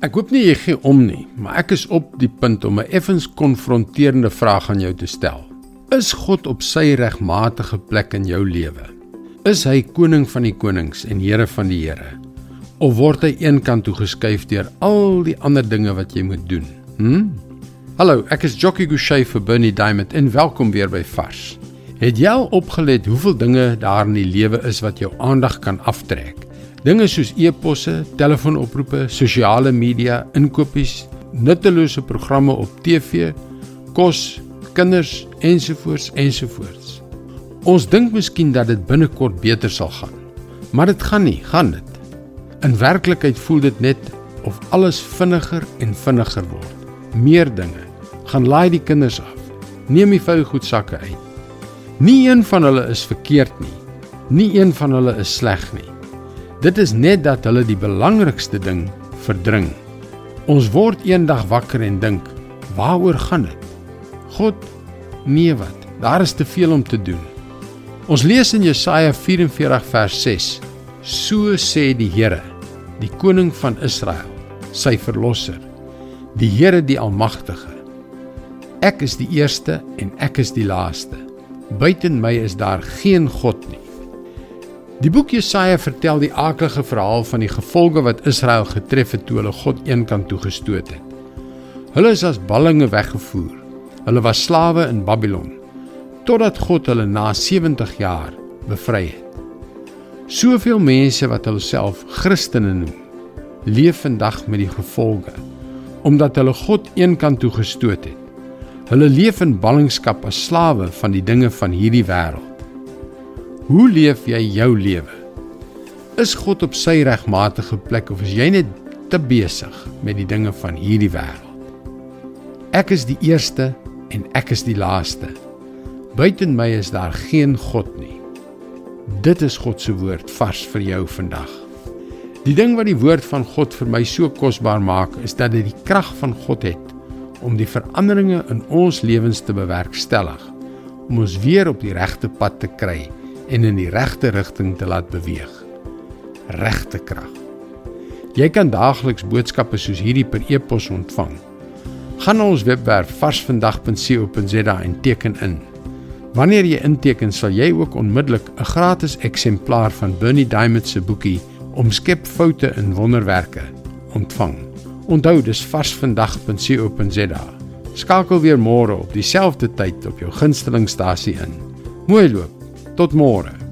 Ek hoop nie jy gee om nie, maar ek is op die punt om 'n effens konfronterende vraag aan jou te stel. Is God op sy regmatige plek in jou lewe? Is hy koning van die konings en Here van die Here? Of word hy eenkant toe geskuif deur al die ander dinge wat jy moet doen? Hm? Hallo, ek is Jockey Gouchee vir Bernie Diamond en welkom weer by Vars. Het jy al opgelet hoeveel dinge daar in die lewe is wat jou aandag kan aftrek? Dinge soos e-posse, telefoonoproepe, sosiale media, inkopies, nuttelose programme op TV, kos, kinders ensovoorts ensovoorts. Ons dink miskien dat dit binnekort beter sal gaan. Maar dit gaan nie, gaan dit. In werklikheid voel dit net of alles vinniger en vinniger word. Meer dinge. Gaan laai die kinders af. Neem die vougoedsakke uit. Nie een van hulle is verkeerd nie. Nie een van hulle is sleg nie. Dit is net dat hulle die belangrikste ding verdring. Ons word eendag wakker en dink, waaroor gaan dit? God, nee wat? Daar is te veel om te doen. Ons lees in Jesaja 44 vers 6: So sê die Here, die koning van Israel, sy verlosser, die Here die almagtige. Ek is die eerste en ek is die laaste. Buiten my is daar geen God nie. Die boek Jesaja vertel die aardige verhaal van die gevolge wat Israel getref het toe hulle God eenkant toe gestoot het. Hulle is as ballinge weggevoer. Hulle was slawe in Babylon totdat God hulle na 70 jaar bevry het. Soveel mense wat hulself Christene noem, leef vandag met die gevolge omdat hulle God eenkant toe gestoot het. Hulle leef in ballingskap as slawe van die dinge van hierdie wêreld. Hoe leef jy jou lewe? Is God op sy regmatige plek of is jy net te besig met die dinge van hierdie wêreld? Ek is die eerste en ek is die laaste. Buiten my is daar geen God nie. Dit is God se woord vars vir jou vandag. Die ding wat die woord van God vir my so kosbaar maak, is dat dit die krag van God het om die veranderinge in ons lewens te bewerkstellig, om ons weer op die regte pad te kry en in die regte rigting te laat beweeg. Regte krag. Jy kan daagliks boodskappe soos hierdie per e-pos ontvang. Gaan na ons webwerf varsvandag.co.za en teken in. Wanneer jy inteken, sal jy ook onmiddellik 'n gratis eksemplaar van Bernie Diamond se boekie Omskep foute in wonderwerke ontvang. Onthou, dis varsvandag.co.za. Skakel weer môre op dieselfde tyd op jou gunstelingstasie in. Mooi loop. Tot morgen.